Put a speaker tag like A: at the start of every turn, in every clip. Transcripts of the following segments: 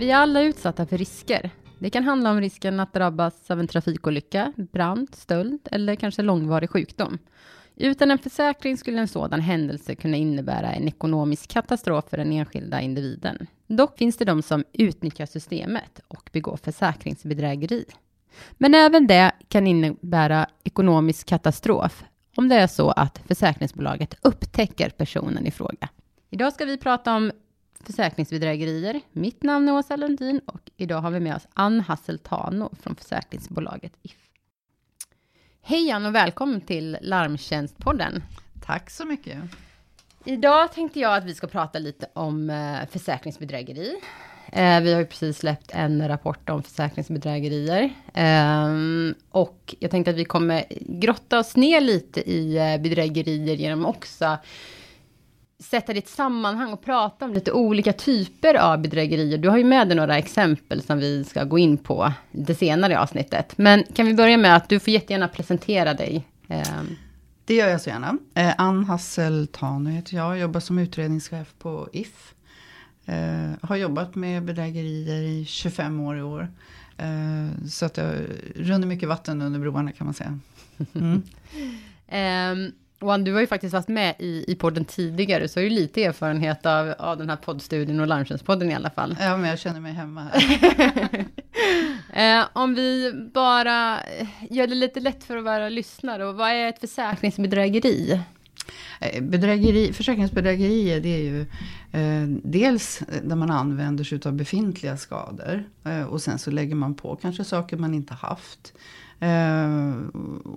A: Vi är alla utsatta för risker. Det kan handla om risken att drabbas av en trafikolycka, brand, stöld eller kanske långvarig sjukdom. Utan en försäkring skulle en sådan händelse kunna innebära en ekonomisk katastrof för den enskilda individen. Dock finns det de som utnyttjar systemet och begår försäkringsbedrägeri. Men även det kan innebära ekonomisk katastrof om det är så att försäkringsbolaget upptäcker personen i fråga. Idag ska vi prata om försäkringsbedrägerier. Mitt namn är Åsa Lundin och idag har vi med oss Ann Hasseltano från försäkringsbolaget If. Hej Ann och välkommen till Larmtjänstpodden.
B: Tack så mycket.
A: Idag tänkte jag att vi ska prata lite om eh, försäkringsbedrägeri. Eh, vi har ju precis släppt en rapport om försäkringsbedrägerier. Eh, och jag tänkte att vi kommer grotta oss ner lite i bedrägerier genom också sätta det i ett sammanhang och prata om lite olika typer av bedrägerier. Du har ju med dig några exempel som vi ska gå in på det senare avsnittet. Men kan vi börja med att du får jättegärna presentera dig. Ehm.
B: Det gör jag så gärna. Eh, Ann Hassel Tano heter jag, jobbar som utredningschef på If. Eh, har jobbat med bedrägerier i 25 år i år. Eh, så att jag runnar mycket vatten under broarna kan man säga. Mm.
A: um, Juan, du har ju faktiskt varit med i, i podden tidigare, så har ju lite erfarenhet av, av den här poddstudien och Larmtjänstpodden i alla fall.
B: Ja, men jag känner mig hemma här.
A: eh, om vi bara gör det lite lätt för att vara lyssnare, och vad är ett försäkringsbedrägeri?
B: Eh, bedrägeri, försäkringsbedrägerier det är ju eh, dels där man använder sig av befintliga skador. Eh, och sen så lägger man på kanske saker man inte haft. Eh,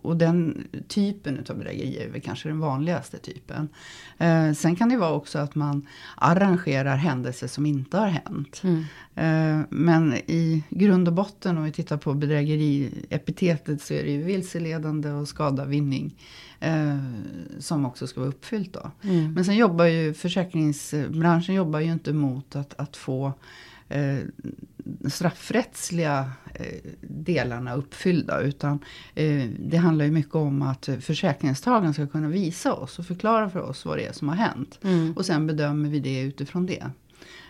B: och den typen av bedrägerier är väl kanske den vanligaste typen. Eh, sen kan det vara också att man arrangerar händelser som inte har hänt. Mm. Eh, men i grund och botten om vi tittar på bedrägeriepitetet så är det ju vilseledande och skadavinning. Eh, som också ska vara uppfyllt då. Mm. Men sen jobbar ju försäkringsbranschen jobbar ju inte mot att, att få straffrättsliga eh, delarna uppfyllda. Utan eh, det handlar ju mycket om att försäkringstagaren ska kunna visa oss och förklara för oss vad det är som har hänt. Mm. Och sen bedömer vi det utifrån det.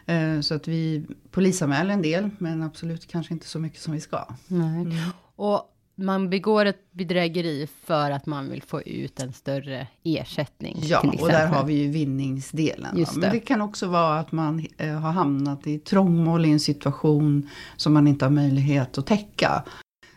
B: Eh, så att vi polisanmäler en del men absolut kanske inte så mycket som vi ska.
A: Mm. Och man begår ett bedrägeri för att man vill få ut en större ersättning.
B: Ja, och där har vi ju vinningsdelen. Just det. Men det kan också vara att man eh, har hamnat i trångmål i en situation som man inte har möjlighet att täcka.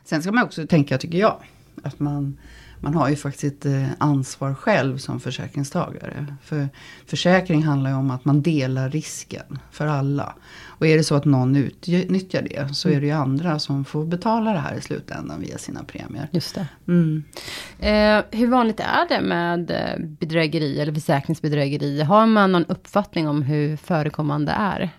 B: Sen ska man också tänka, tycker jag, att man man har ju faktiskt ett eh, ansvar själv som försäkringstagare. För försäkring handlar ju om att man delar risken för alla. Och är det så att någon utnyttjar det så är det ju andra som får betala det här i slutändan via sina premier.
A: Just det. Mm. Eh, hur vanligt är det med eh, bedrägeri eller försäkringsbedrägeri? Har man någon uppfattning om hur förekommande är?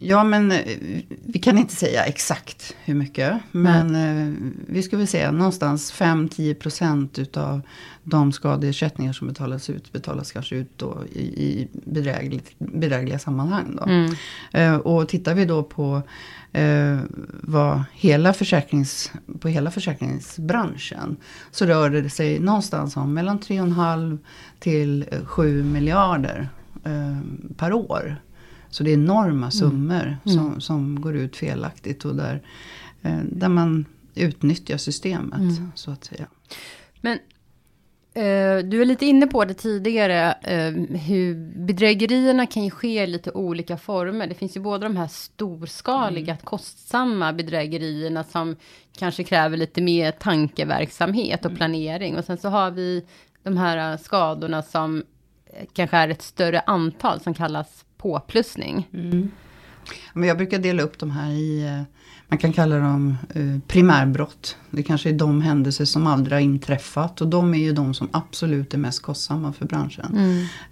B: Ja, men eh, vi kan inte säga exakt hur mycket. Men mm. vi skulle säga någonstans 5-10% utav de skadeersättningar som betalas ut betalas kanske ut då i, i bedrägliga sammanhang. Då. Mm. Eh, och tittar vi då på eh, vad hela, försäkrings, på hela försäkringsbranschen så rör det sig någonstans om mellan 3,5 till 7 miljarder eh, per år. Så det är enorma mm. summor mm. som, som går ut felaktigt och där, eh, där man utnyttjar systemet. Mm. Så att säga.
A: Men Uh, du är lite inne på det tidigare, uh, hur bedrägerierna kan ju ske i lite olika former. Det finns ju både de här storskaliga, mm. kostsamma bedrägerierna som kanske kräver lite mer tankeverksamhet och mm. planering. Och sen så har vi de här skadorna som kanske är ett större antal som kallas påplussning. Mm.
B: Men jag brukar dela upp de här i, eh, man kan kalla dem eh, primärbrott. Det kanske är de händelser som aldrig har inträffat. Och de är ju de som absolut är mest kostsamma för branschen.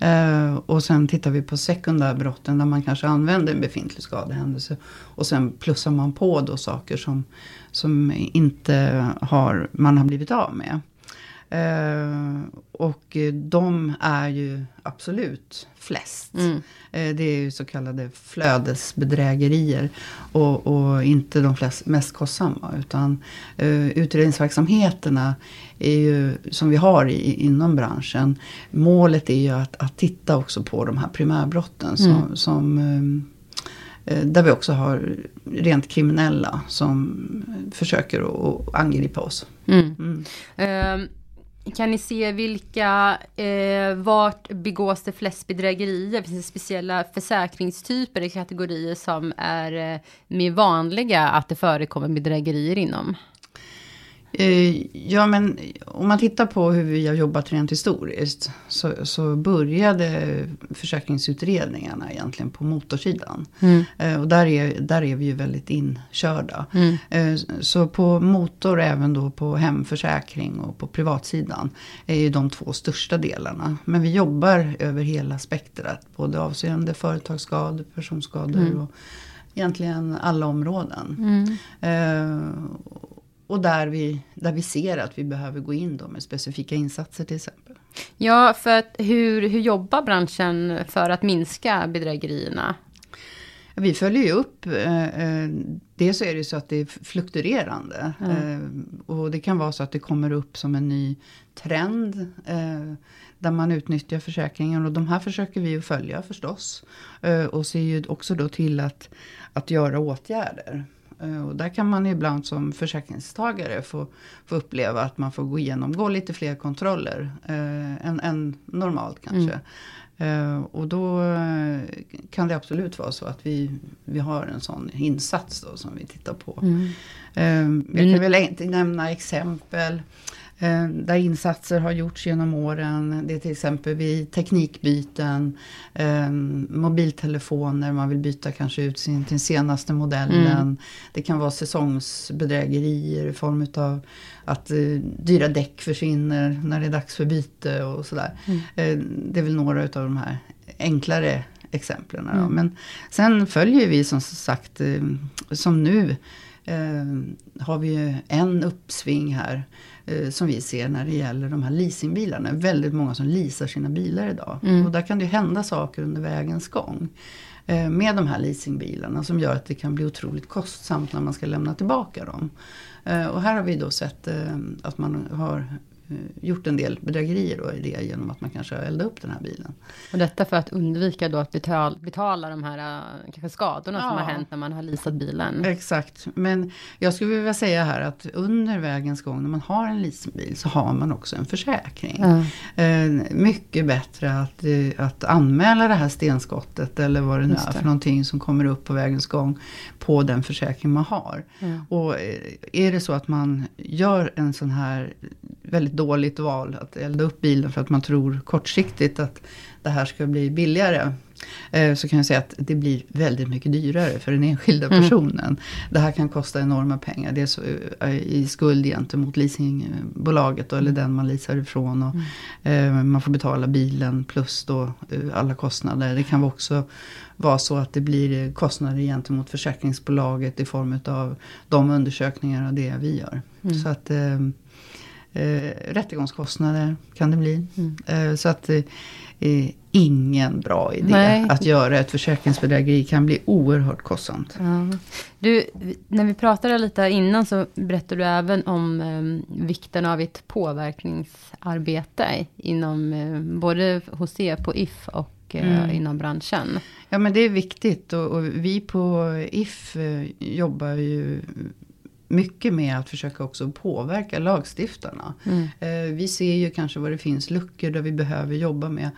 B: Mm. Uh, och sen tittar vi på sekundärbrotten där man kanske använder en befintlig skadehändelse. Och sen plussar man på då saker som, som inte har, man har blivit av med. Uh, och de är ju absolut flest. Mm. Uh, det är ju så kallade flödesbedrägerier. Och, och inte de flest, mest kostsamma. Utan uh, utredningsverksamheterna är ju, som vi har i, inom branschen. Målet är ju att, att titta också på de här primärbrotten. Som, mm. som där vi också har rent kriminella som försöker att angripa oss. Mm.
A: Mm. Kan ni se vilka, eh, vart begås det flest bedrägerier? Finns det speciella försäkringstyper eller kategorier som är eh, mer vanliga att det förekommer bedrägerier inom?
B: Eh, ja, men om man tittar på hur vi har jobbat rent historiskt. Så, så började försäkringsutredningarna egentligen på motorsidan. Mm. Eh, och där är, där är vi ju väldigt inkörda. Mm. Eh, så på motor, även då på hemförsäkring och på privatsidan. Är ju de två största delarna. Men vi jobbar över hela spektrat. Både avseende företagsskador, personskador mm. och egentligen alla områden. Mm. Och där vi, där vi ser att vi behöver gå in då med specifika insatser till exempel.
A: Ja, för att hur, hur jobbar branschen för att minska bedrägerierna?
B: Vi följer ju upp. Eh, eh, dels är det så att det är fluktuerande. Mm. och det kan vara så att det kommer upp som en ny trend. där man utnyttjar försäkringen. Och de här försöker vi ju följa förstås. och ser ju också då till att, att göra åtgärder. Eh, och där kan man ibland som försäkringstagare få, få uppleva att man får gå igenom, gå lite fler kontroller eh, än, än normalt kanske. Mm. Eh, och då eh, kan det absolut vara så att vi, vi har en sån insats då som vi tittar på. Mm. Eh, jag kan väl inte nämna exempel. Eh, där insatser har gjorts genom åren. Det är till exempel vid teknikbyten, eh, mobiltelefoner, man vill byta kanske ut sin till senaste modellen. Mm. Det kan vara säsongsbedrägerier i form av att eh, dyra däck försvinner när det är dags för byte och sådär. Mm. Det är väl några av de här enklare exemplen. Mm. Men sen följer vi som sagt, som nu, har vi ju en uppsving här eh, som vi ser när det gäller de här leasingbilarna. Väldigt många som leasar sina bilar idag. Mm. Och där kan det ju hända saker under vägens gång. Eh, med de här leasingbilarna som gör att det kan bli otroligt kostsamt när man ska lämna tillbaka dem. Eh, och här har vi då sett att man har gjort en del bedrägerier då i det genom att man kanske har eldat upp den här bilen.
A: Och detta för att undvika då att betala, betala de här eh, kanske skadorna ja. som har hänt när man har leasat bilen.
B: Exakt, men jag skulle vilja säga här att under vägens gång när man har en leasingbil så har man också en försäkring. Mm. mycket bättre att, att anmäla det här stenskottet eller vad det nu är för någonting som kommer upp på vägens gång på den försäkring man har. Mm. Och är det så att man gör en sån här väldigt dåligt val att elda upp bilen för att man tror kortsiktigt att det här ska bli billigare. Eh, så kan jag säga att det blir väldigt mycket dyrare för den enskilda mm. personen. Mm. Det här kan kosta enorma pengar. Dels eh, i skuld gentemot leasingbolaget då, eller den man leasar ifrån. Och, mm. Eh, man får betala bilen plus då alla kostnader. Det kan också vara så att det blir kostnader gentemot försäkringsbolaget i form av de undersökningar och det vi gör. Mm. Så att Eh, rättegångskostnader kan det bli. Mm. Eh, så att eh, ingen bra idé Nej. att göra ett försäkringsbedrägeri kan bli oerhört kostsamt. Ja.
A: Du, när vi pratade lite innan så berättade du även om eh, vikten av ett påverkningsarbete inom eh, både hos er på If och eh, mm. inom branschen.
B: Ja men det är viktigt och, och vi på If eh, jobbar ju mycket med att försöka också påverka lagstiftarna. Mm. Eh, vi ser ju kanske vad det finns luckor där vi behöver jobba med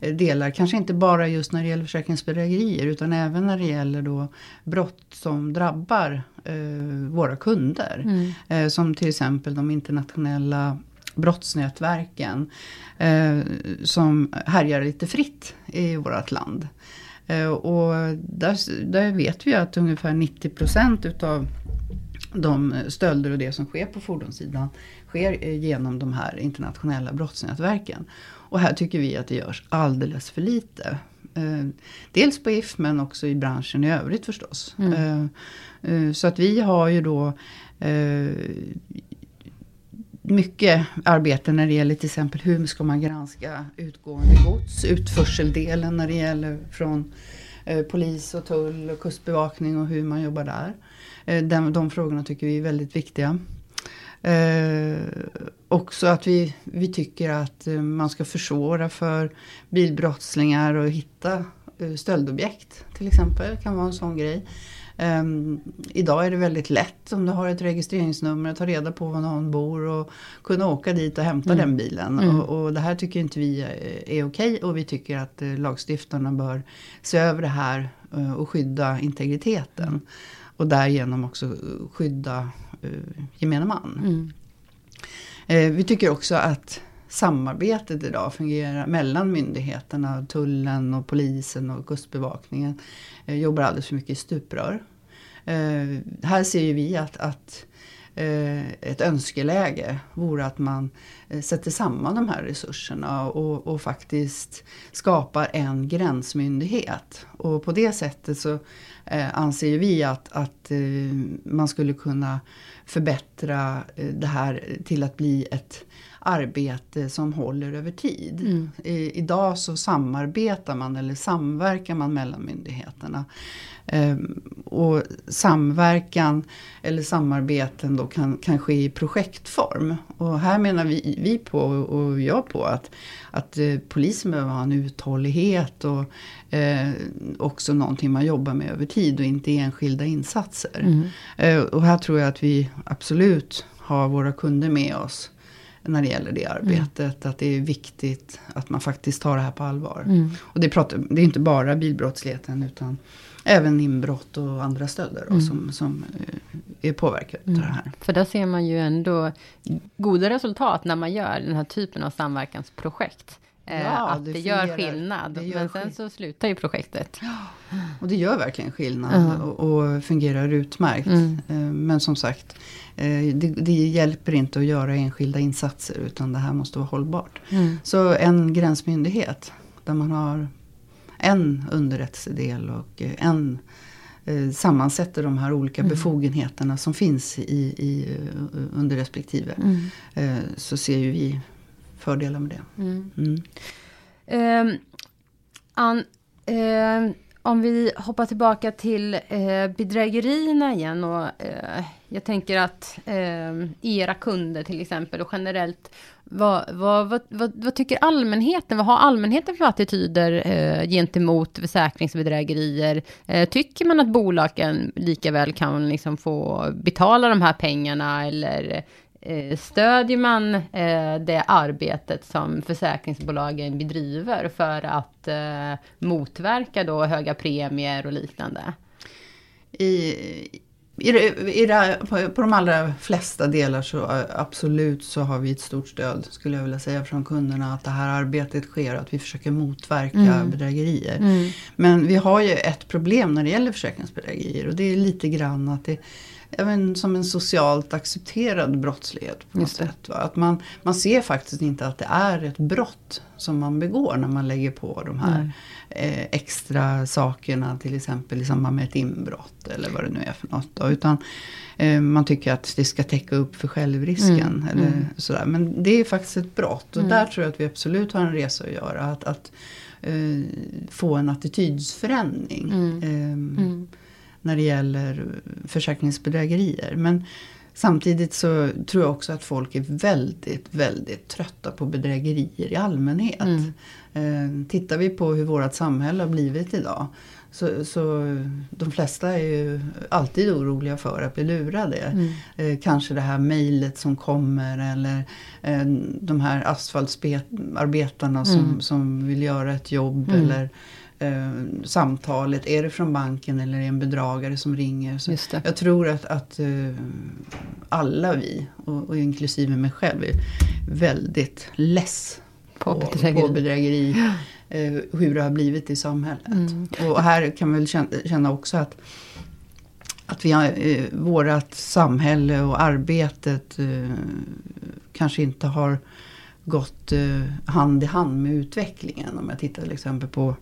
B: eh, delar. Kanske inte bara just när det gäller försäkringsbedrägerier utan även när det gäller då brott som drabbar eh, våra kunder. Mm. Som till exempel de internationella brottsnätverken som härjar lite fritt i vårt land. Och där, där vet vi att ungefär 90 procent utav de stölder och det som sker på fordonssidan sker genom de här internationella brottsnätverken. Och här tycker vi att det görs alldeles för lite. Eh, dels på If men också i branschen i övrigt förstås. Mm. Eh, eh, så att vi har ju då mycket arbete när det gäller till exempel hur ska man granska utgående gods, utförseldelen när det gäller från polis och tull och kustbevakning och hur man jobbar där. Eh, de, de frågorna tycker vi är väldigt viktiga. Eh, också att vi, vi tycker att eh, man ska försvåra för bilbrottslingar att hitta eh, stöldobjekt till exempel. kan vara en sån grej. Um, idag är det väldigt lätt om du har ett registreringsnummer att ta reda på var någon bor och kunna åka dit och hämta mm. den bilen. Mm. Och, och, det här tycker inte vi är okej och vi tycker att eh, lagstiftarna bör se över det här och skydda integriteten. Och därigenom också skydda uh, gemene man. Mm. Uh, vi tycker också att samarbetet idag fungerar mellan myndigheterna, tullen och polisen och kustbevakningen eh, jobbar alldeles för mycket i stuprör. Eh, här ser ju vi att, att eh, Eh, ett önskeläge vore att man eh, sätter samman de här resurserna och, och faktiskt skapar en gränsmyndighet. Och på det sättet så eh, anser vi att, att man skulle kunna förbättra det här till att bli ett arbete som håller över tid. Mm. I, idag så samarbetar man eller samverkar man mellan myndigheterna. Ehm, och samverkan eller samarbeten då kan, kan ske i projektform. Och här menar vi, vi på och jag på att, att eh, polisen behöver ha en uthållighet och eh, också någonting man jobbar med över tid och inte enskilda insatser. Mm. Eh, och här tror jag att vi absolut har våra kunder med oss när det gäller det arbetet. Mm. Att det är viktigt att man faktiskt tar det här på allvar. Mm. Och det, pratar, det är inte bara bilbrottsligheten utan även inbrott och andra stölder mm. som, som eh, är påverkade mm. av det här.
A: För där ser man ju ändå goda resultat när man gör den här typen av samverkansprojekt. Eh, ja, att det, det gör skillnad. Det gör men sen så slutar ju projektet.
B: Och det gör verkligen skillnad -huh. och, och, fungerar utmärkt. Mm. Eh, men som sagt, det, det, hjälper inte att göra enskilda insatser utan det här måste vara hållbart. Mm. Så en gränsmyndighet där man har en underrättelsedel och eh, en eh, sammansätter de här olika mm. befogenheterna som finns i, i, eh, under respektive. Mm. Eh, så ser ju vi fördelar med det. Mm.
A: Um, Ann, um, om vi hoppar tillbaka till eh, bedrägerierna igen och eh, jag tänker att eh, era kunder till exempel och generellt vad, vad, vad, vad, vad tycker allmänheten? Vad har allmänheten för attityder eh, gentemot försäkringsbedrägerier? Eh, tycker man att bolagen lika väl kan liksom få betala de här pengarna eller Eh, stödjer man eh, det arbetet som försäkringsbolagen bedriver för att eh, motverka då höga premier och liknande?
B: I, i, i på de allra flesta delar så absolut så har vi ett stort stöd skulle jag vilja säga från kunderna att det här arbetet sker och att vi försöker motverka mm. bedrägerier. Mm. Men vi har ju ett problem när det gäller försäkringsbedrägerier och det är lite grann att det även som en socialt accepterad brottslighet. på något sätt. Va? Att man, man ser faktiskt inte att det är ett brott som man begår när man lägger på de här eh, extra sakerna. Till exempel i samband med ett inbrott eller vad det nu är för något. Då. Utan eh, man tycker att det ska täcka upp för självrisken. Mm, eller mm. Sådär. Men det är faktiskt ett brott och mm. där tror jag att vi absolut har en resa att göra. Att, att eh, få en attitydsförändring. När det gäller försäkringsbedrägerier. Men samtidigt så tror jag också att folk är väldigt, väldigt trötta på bedrägerier i allmänhet. Mm. Eh, tittar vi på hur vårt samhälle har blivit idag så, så de flesta är ju alltid oroliga för att bli lurade. Mm. Eh, kanske det här mejlet som kommer eller eh, de här asfaltsarbetarna som, mm. som vill göra ett jobb. Mm. eller eh, samtalet. Är det från banken eller är det en bedragare som ringer? Så jag tror att, att eh, alla vi, och, och, inklusive mig själv, är väldigt less på, på bedrägeri. På bedrägeri eh, hur det har blivit i samhället. Mm. Och här kan man väl känna, känna också att att vi eh, vårat samhälle och arbetet eh, kanske inte har gått eh, hand i hand med utvecklingen. Om jag tittar till exempel på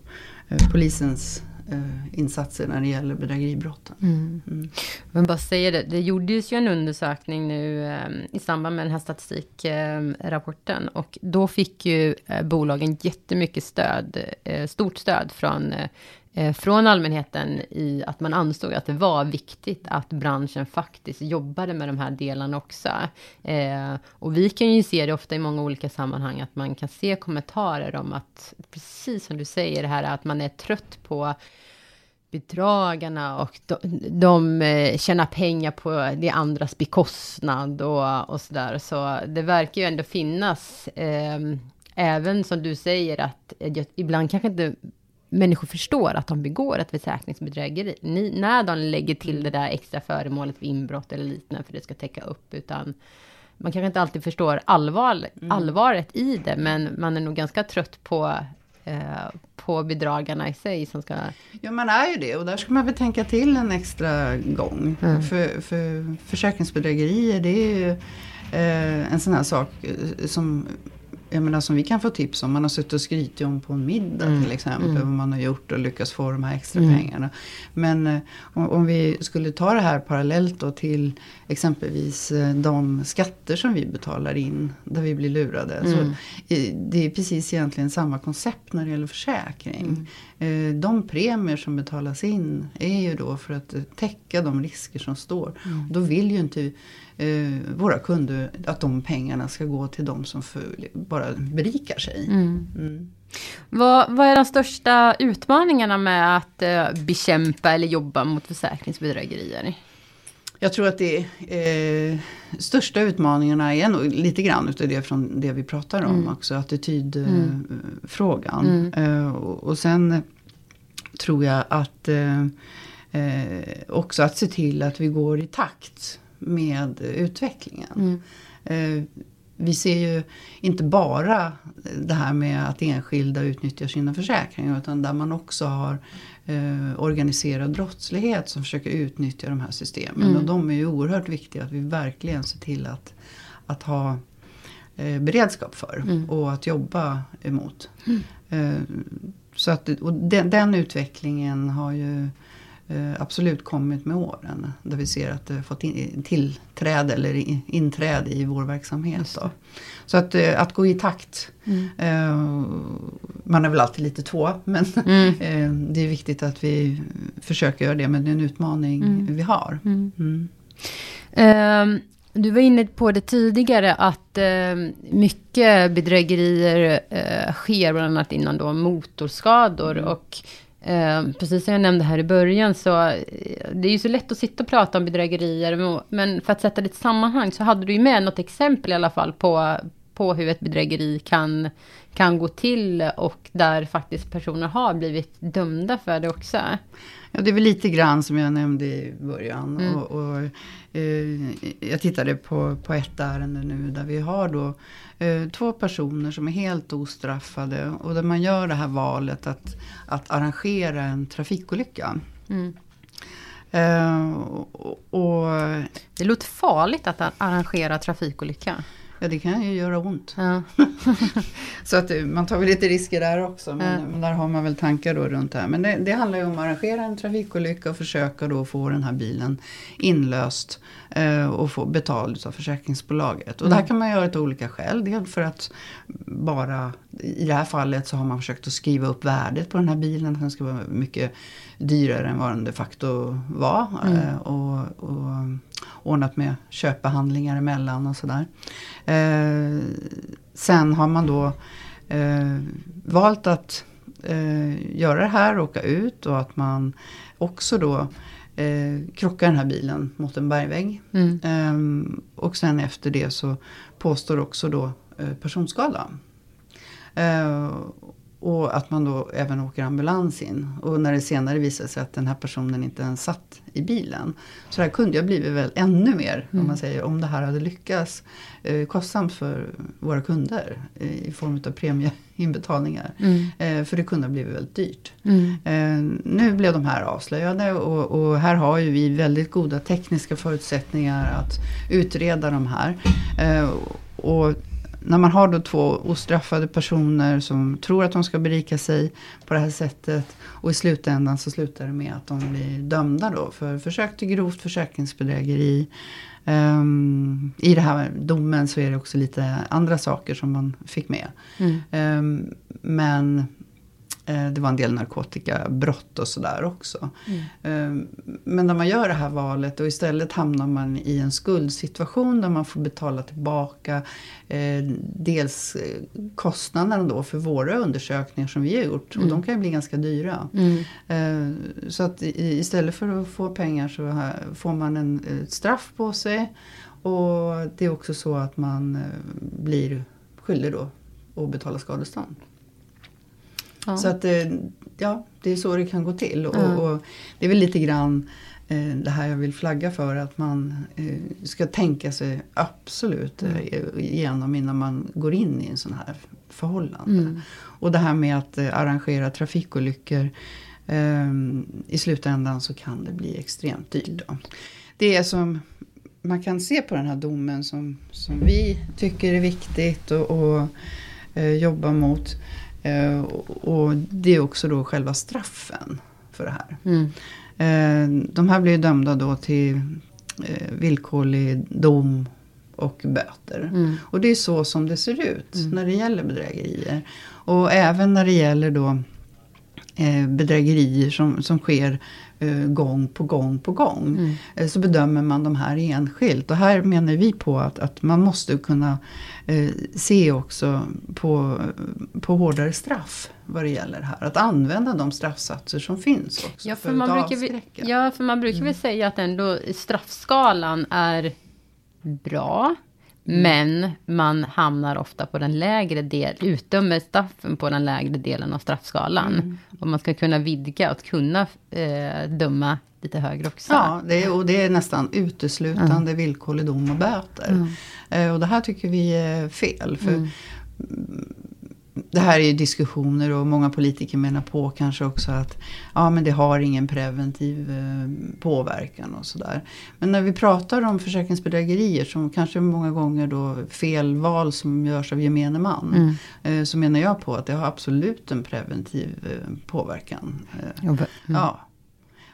B: Eh, polisens eh, insatser när det gäller bedrägeribrotten. Mm.
A: Mm. Men bara säga det, det gjordes ju en undersökning nu eh, i samband med den här statistikrapporten eh, och då fick ju eh, bolagen jättemycket stöd, stort stöd från Eh, från allmänheten i att man ansåg att det var viktigt att branschen faktiskt jobbade med de här delarna också. Eh, och vi kan ju se det ofta i många olika sammanhang, att man kan se kommentarer om att, precis som du säger, det här att man är trött på bedragarna och de, de eh, tjänar pengar på det andras bekostnad och, och sådär. Så det verkar ju ändå finnas, eh, även som du säger att ibland kanske inte människor förstår att de begår ett försäkringsbedrägeri. Ni, när de lägger till det där extra föremålet vid inbrott eller liknande för det ska täcka upp, utan man kanske inte alltid förstår allvar, mm. allvaret i det, men man är nog ganska trött på eh, på bedragarna i sig som ska...
B: Ja, man är ju det och där ska man väl tänka till en extra gång. Mm. För, för försäkringsbedrägerier, det är ju eh, en sån här sak eh, som jag menar, som vi kan få tips om. Man har suttit och skrytit om på en middag mm. till exempel. Mm. Vad man har gjort och lyckats få de här extra mm. pengarna. Men eh, om, om, vi skulle ta det här parallellt då till exempelvis eh, de skatter som vi betalar in. Där vi blir lurade. Så, mm. det är precis egentligen samma koncept när det gäller försäkring. Mm. Eh, de premier som betalas in är ju då för att täcka de risker som står. Mm. Då vill ju inte våra kunder att de pengarna ska gå till de som för, bara berikar sig. Mm.
A: Mm. Vad, vad, är de största utmaningarna med att eh, bekämpa eller jobba mot försäkringsbedrägerier?
B: Jag tror att det eh, största utmaningarna är nog lite grann utav det från det vi pratar om mm. också. Attitydfrågan. Mm. Eh, och, och sen tror jag att eh, eh, också att se till att vi går i takt med utvecklingen. Vi ser ju inte bara det här med att enskilda utnyttjar sina försäkringar utan där man också har eh, organiserad brottslighet som försöker utnyttja de här systemen. Mm. Och de är ju oerhört viktiga att vi verkligen ser till att, att ha eh, beredskap för mm. och att jobba emot. Mm. Eh, så att, och den, den utvecklingen har ju absolut kommit med åren. Där vi ser att det fått in, tillträde eller inträde i vår verksamhet. Så att, eh, att gå i takt. Mm. Eh, man är väl alltid lite två. Men mm. det är viktigt att vi försöker göra det. Men det är en utmaning mm. vi har.
A: Um, du var inne på det tidigare att uh, mycket bedrägerier uh, sker bland annat innan då motorskador. Mm. Och Eh, precis som jag nämnde här i början så eh, det är ju så lätt att sitta och prata om bedrägerier. Men för att sätta det i ett sammanhang så hade du ju med något exempel i alla fall på, på hur ett bedrägeri kan, kan gå till och där faktiskt personer har blivit dömda för det också.
B: Ja, det är väl lite grann som jag nämnde i början. Mm. Och, och eh, jag tittade på, på ett ärende nu där vi har då två personer som är helt ostraffade. Och där man gör det här valet att, att arrangera en trafikolycka. Mm.
A: Eh, och, och, det låter farligt att arrangera trafikolycka.
B: Ja det kan ju göra ont. Ja. så att eh, man tar väl lite risker där också. Men, ja. men där har man väl tankar då runt det här. Men det, det, handlar ju om att arrangera en trafikolycka och försöka då få den här bilen inlöst. Eh, och få betalt av försäkringsbolaget. Och mm. det här kan man göra av olika skäl. Dels för att bara i det här fallet så har man försökt att skriva upp värdet på den här bilen. Den ska vara mycket dyrare än vad den de facto var. Mm. Eh, och, och ordnat med köpbehandlingar emellan och sådär. Eh, sen har man då eh, valt att eh, göra det här, åka ut och att man också då eh, krockar den här bilen mot en bergvägg. Mm. Eh, och sen efter det så påstår också då eh, personskada. Och att man då även åker ambulans in. Och när det senare visade sig att den här personen inte ens satt i bilen. Så det här kunde ju blivit väl ännu mer, mm. om man säger, om det här hade lyckats. Eh, kostsamt för våra kunder eh, i form av premieinbetalningar. Mm. Eh, för det kunde ha blivit väldigt dyrt. Mm. Eh, nu blev de här avslöjade och, och, här har ju vi väldigt goda tekniska förutsättningar att utreda de här. Eh, och när man har då två ostraffade personer som tror att de ska berika sig på det här sättet. Och i slutändan så slutar det med att de blir dömda då för försök till grovt försäkringsbedrägeri. Um, I den här domen så är det också lite andra saker som man fick med. Mm. Um, men det var en del narkotikabrott och sådär också. Mm. Men när man gör det här valet och istället hamnar man i en skuldsituation där man får betala tillbaka eh, dels kostnaderna då för våra undersökningar som vi har gjort. Och mm. de kan ju bli ganska dyra. Mm. Så att istället för att få pengar så får man en, ett straff på sig. Och det är också så att man blir skyldig då att betala skadestånd. Ja. Så att eh, ja, det är så det kan gå till. Och, ja. och det är väl lite grann eh, det här jag vill flagga för. Att man eh, ska tänka sig absolut mm. igenom innan man går in i en sån här förhållande. Mm. Och det här med att arrangera trafikolyckor. I slutändan så kan det bli extremt dyrt. Då. Det som man kan se på den här domen som, som vi tycker är viktigt och, och jobba mot. Eh, och det är också då själva straffen för det här. Mm. Eh, de här blir dömda då till eh, villkorlig dom och böter. Mm. Och det är så som det ser ut mm. när det gäller bedrägerier. Och även när det gäller då bedrägerier som, som sker gång på gång på gång. Mm. Så bedömer man de här enskilt. Och här menar vi på att, att man måste kunna eh, se också på, på hårdare straff vad det gäller här. Att använda de straffsatser som finns också.
A: Ja, för, för man, brukar, ja, för man brukar mm. väl säga att ändå straffskalan är bra. Mm. Men man hamnar ofta på den lägre delen, utdömer straffen på den lägre delen av straffskalan. Mm. Och man ska kunna vidga och kunna eh, döma lite högre också.
B: Ja, det är, och det är nästan uteslutande mm. villkorlig dom och böter. Mm. Eh, och det här tycker vi är fel. För mm. Det här är ju diskussioner och många politiker menar på kanske också att ja, men det har ingen preventiv eh, påverkan och sådär. Men när vi pratar om försäkringsbedrägerier som kanske många gånger då felval som görs av gemene man. Mm. Eh, så menar jag på att det har absolut en preventiv påverkan. Mm. Ja.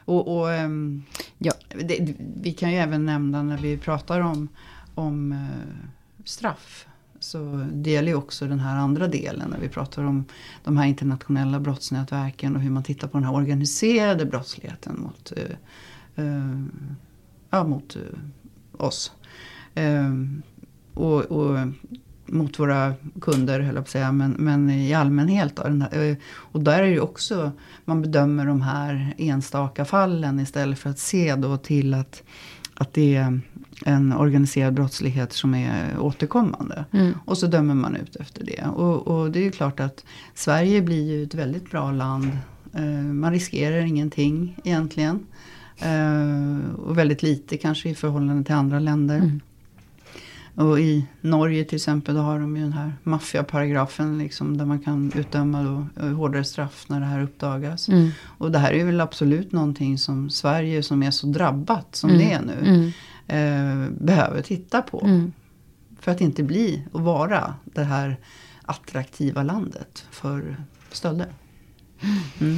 B: Och, och ehm, ja. Det, vi kan ju även nämna när vi pratar om, om straff. Så det gäller ju också den här andra delen när vi pratar om de här internationella brottsnätverken och hur man tittar på den här organiserade brottsligheten mot, eh, eh, ja, mot eh, oss. Eh, och, och mot våra kunder, höll jag på att säga, men, men i allmänhet. Då, här, eh, och där är det ju också, man bedömer de här enstaka fallen istället för att se då till att, att det är en organiserad brottslighet som är återkommande. Mm. Och så dömer man ut efter det. Och, och, det är ju klart att Sverige blir ju ett väldigt bra land. Eh, man riskerar ingenting egentligen. Eh, och väldigt lite kanske i förhållande till andra länder. Mm. Och i Norge till exempel då har de ju den här maffiaparagrafen liksom, där man kan utdöma då, eh, hårdare straff när det här uppdagas. Mm. Och det här är väl absolut någonting som Sverige som är så drabbat som mm. det är nu mm. eh, behöver titta på. Mm. För att inte bli och vara det här attraktiva landet för stölder. Mm.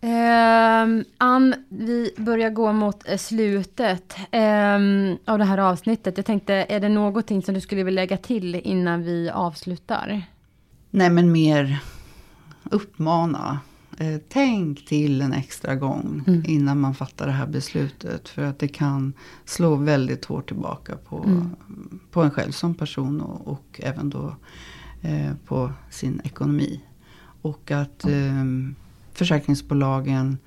A: Um, Ann, vi börjar gå mot eh, slutet um, av det här avsnittet. Jag tänkte, är det någonting som du skulle vilja lägga till innan vi avslutar?
B: Nej, men mer uppmana. Eh, tänk till en extra gång mm. innan man fattar det här beslutet. För att det kan slå väldigt hårt tillbaka på, mm. på en själv som person och, och även då eh, på sin ekonomi. Och att eh, försäkringsbolagen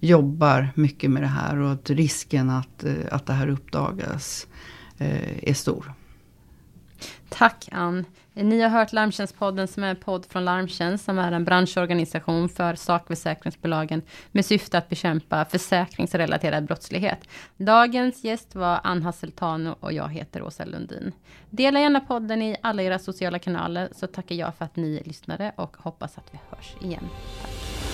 B: jobbar mycket med det här och att risken att, eh, att det här uppdagas eh, är stor.
A: Tack Ann. Ni har hört Larmtjänstpodden som är en podd från Larmtjänst som är en branschorganisation för sakförsäkringsbolagen med syfte att bekämpa försäkringsrelaterad brottslighet. Dagens gäst var Ann Hasseltano och jag heter Åsa Lundin. Dela gärna podden i alla era sociala kanaler så tackar jag för att ni lyssnade och hoppas att vi hörs igen. Tack.